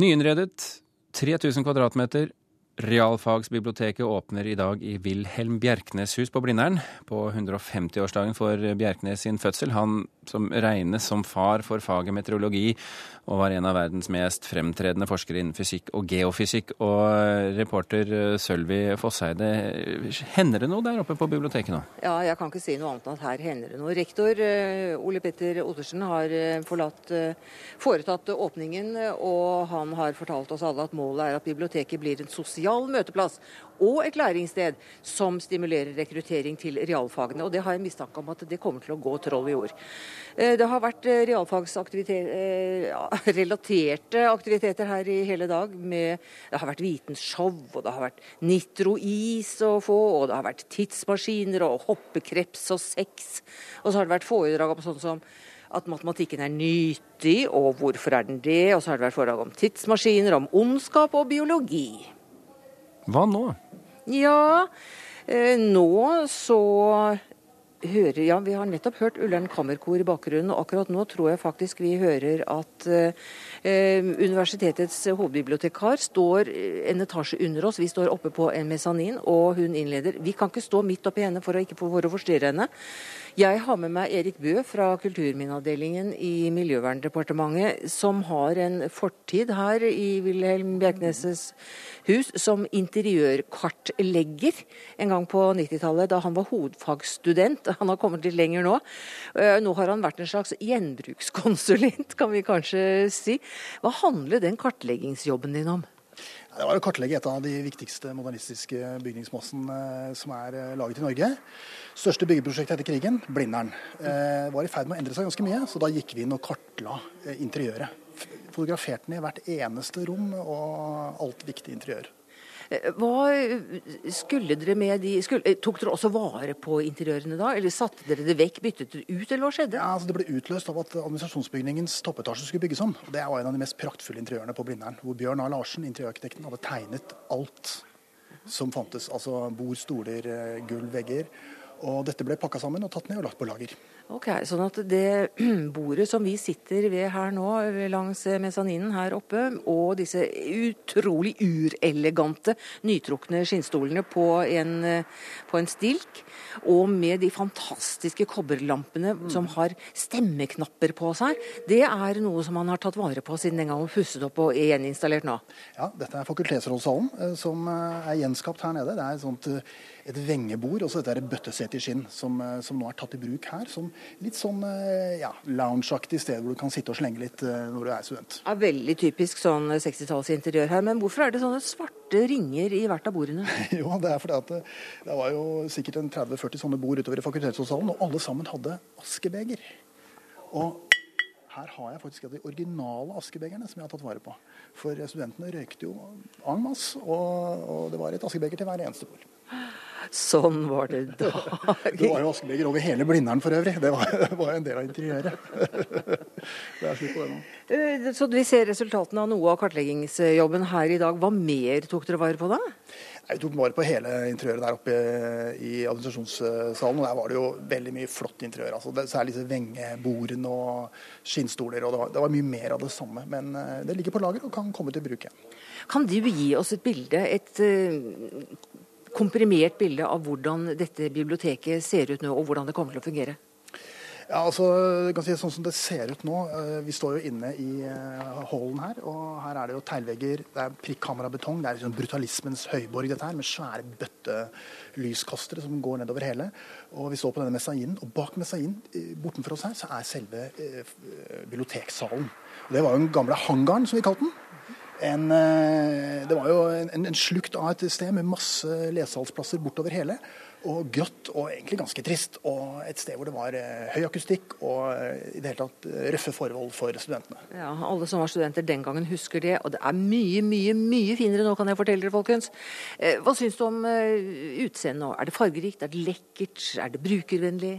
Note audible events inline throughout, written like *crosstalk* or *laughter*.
Nyinnredet 3000 kvadratmeter. Realfagsbiblioteket åpner i dag i Wilhelm Bjerknes hus på Blindern. På 150-årsdagen for Bjerknes sin fødsel. Han som regnes som far for faget meteorologi, og var en av verdens mest fremtredende forskere innen fysikk og geofysikk. Og reporter Sølvi Fosseide, hender det noe der oppe på biblioteket nå? Ja, jeg kan ikke si noe annet enn at her hender det noe. Rektor eh, Ole Petter Ottersen har eh, forlatt, eh, foretatt åpningen, og han har fortalt oss alle at målet er at biblioteket blir en sosial møteplass og et læringssted som stimulerer rekruttering til realfagene. Og det har jeg mistanke om at det kommer til å gå troll i ord. Det har vært realfagsrelaterte *laughs* aktiviteter her i hele dag. Med, det har vært vitenshow, og det har vært nitrois å få, og det har vært tidsmaskiner og hoppekreps og sex. Og så har det vært foredrag om sånn som at matematikken er nyttig, og hvorfor er den det? Og så har det vært foredrag om tidsmaskiner, om ondskap og biologi. Hva nå? Ja, nå så hører Ja, vi har nettopp hørt Ullern Kammerkor i bakgrunnen, og akkurat nå tror jeg faktisk vi hører at eh, universitetets hovedbibliotekar står en etasje under oss. Vi står oppe på en mesanin, og hun innleder. Vi kan ikke stå midt oppi henne for å ikke for å forstyrre henne. Jeg har med meg Erik Bø fra Kulturminneavdelingen i Miljøverndepartementet, som har en fortid her i Wilhelm Bjerknes' hus som interiørkartlegger en gang på 90-tallet, da han var hovedfagsstudent. Han har kommet litt lenger nå. Nå har han vært en slags gjenbrukskonsulent, kan vi kanskje si. Hva handler den kartleggingsjobben din om? Det var å kartlegge et av de viktigste modernistiske bygningsmassene som er laget i Norge. Største byggeprosjektet etter krigen, Blindern, var i ferd med å endre seg ganske mye. Så da gikk vi inn og kartla interiøret. Fotograferte den i hvert eneste rom og alt viktig interiør. Hva skulle dere med de skulle, Tok dere også vare på interiørene da, eller satte dere det vekk, byttet det ut, eller hva skjedde? Ja, altså Det ble utløst av at administrasjonsbygningens toppetasje skulle bygges om. Det var en av de mest praktfulle interiørene på Blindern, hvor Bjørn A. Larsen, interiørarkitekten, hadde tegnet alt som fantes. Altså bord, stoler, gulv, vegger. Og dette ble pakka sammen og tatt ned og lagt på lager. Ok, sånn at det *clears throat* bordet som vi sitter ved her nå, langs mesaninen her oppe, og disse utrolig urelegante, nytrukne skinnstolene på en, på en stilk, og med de fantastiske kobberlampene mm. som har stemmeknapper på seg, det er noe som man har tatt vare på siden den gang man pusset opp og gjeninstallert nå? Ja, dette er fakultetsrådssalen som er gjenskapt her nede. Det er et sånt et vengebord, og så dette er et i skinn som, som, nå er tatt i bruk her. Som litt sånn ja, loungeaktig sted hvor du kan sitte og slenge litt når du er student. Ja, veldig typisk sånn 60-tallsinteriør her. Men hvorfor er det sånne svarte ringer i hvert av bordene? *laughs* jo, det er fordi at det, det var jo sikkert en 30-40 sånne bord utover i fakultetssalen, og alle sammen hadde askebeger. Og her har jeg faktisk de originale askebegerne som jeg har tatt vare på. For studentene røykte jo en masse, og, og det var et askebeger til hver eneste bord. *gasps* Sånn var det *laughs* da. Du var jo askebeger over hele Blindern for øvrig. Det var, det var en del av interiøret. *laughs* det er slutt på det nå. Så vi ser resultatene av noe av kartleggingsjobben her i dag. Hva mer tok dere vare på da? Vi tok vare på hele interiøret der oppe i administrasjonssalen. og Der var det jo veldig mye flott interiør. altså det, Særlig disse vengebordene og skinnstoler. og det var, det var, mye mer av det samme. Men det ligger på lager og kan komme til bruk igjen. Kan du gi oss et bilde, et komprimert bilde av hvordan dette biblioteket ser ut nå, og hvordan det kommer til å fungere? Ja, altså, du kan si Sånn som det ser ut nå Vi står jo inne i hallen her. og Her er det jo teglvegger, det er prikkamerabetong. Det er liksom brutalismens høyborg, dette her, med svære bøttelyskastere som går nedover hele. Og Vi står på denne messainen. Og bak messainen, bortenfor oss her, så er selve eh, biblioteksalen. Og Det var jo den gamle hangaren, som vi kalte den. En, det var jo en, en, slukt av et sted med masse lesesalsplasser bortover hele. Og grått og egentlig ganske trist. Og et sted hvor det var høy akustikk og i det hele tatt røffe forhold for studentene. Ja, Alle som var studenter den gangen husker det. Og det er mye, mye mye finere nå, kan jeg fortelle dere, folkens. Hva syns du om utseendet nå? Er det fargerikt? Er det lekkert? Er det brukervennlig?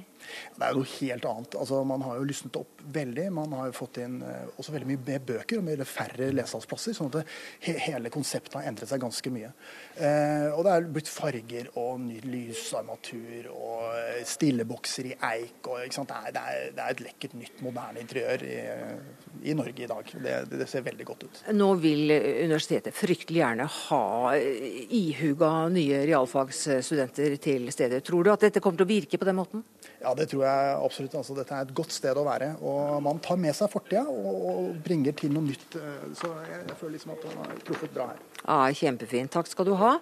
Det er jo noe helt annet. Altså, man har jo lysnet opp veldig. Man har jo fått inn eh, også veldig mye mer bøker og mye færre lesesalsplasser. Sånn at det, he, hele konseptet har endret seg ganske mye. Eh, og det er blitt farger og ny lysarmatur og eh, stillebokser i eik. Og, det er, det, er, det, er, et lekkert, nytt, moderne interiør i, i Norge i dag. Det, det, ser veldig godt ut. Nå vil universitetet fryktelig gjerne ha ihuga nye realfagsstudenter til stedet. Tror du at dette kommer til å virke på den måten? Ja, det tror jeg absolutt. Altså, dette er et godt sted å være. Og man tar med seg fortida og, og, bringer til noe nytt. Så jeg, jeg føler liksom at man har truffet bra her. Ja, Kjempefint. Takk skal du ha.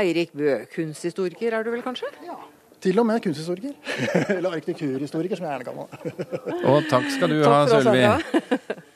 Eirik Bø, kunsthistoriker er du vel kanskje? Ja. Til og med kunsthistoriker. *laughs* Eller arkitekturhistoriker, som jeg gjerne kaller det. og takk skal du ha, Sølvi. *laughs*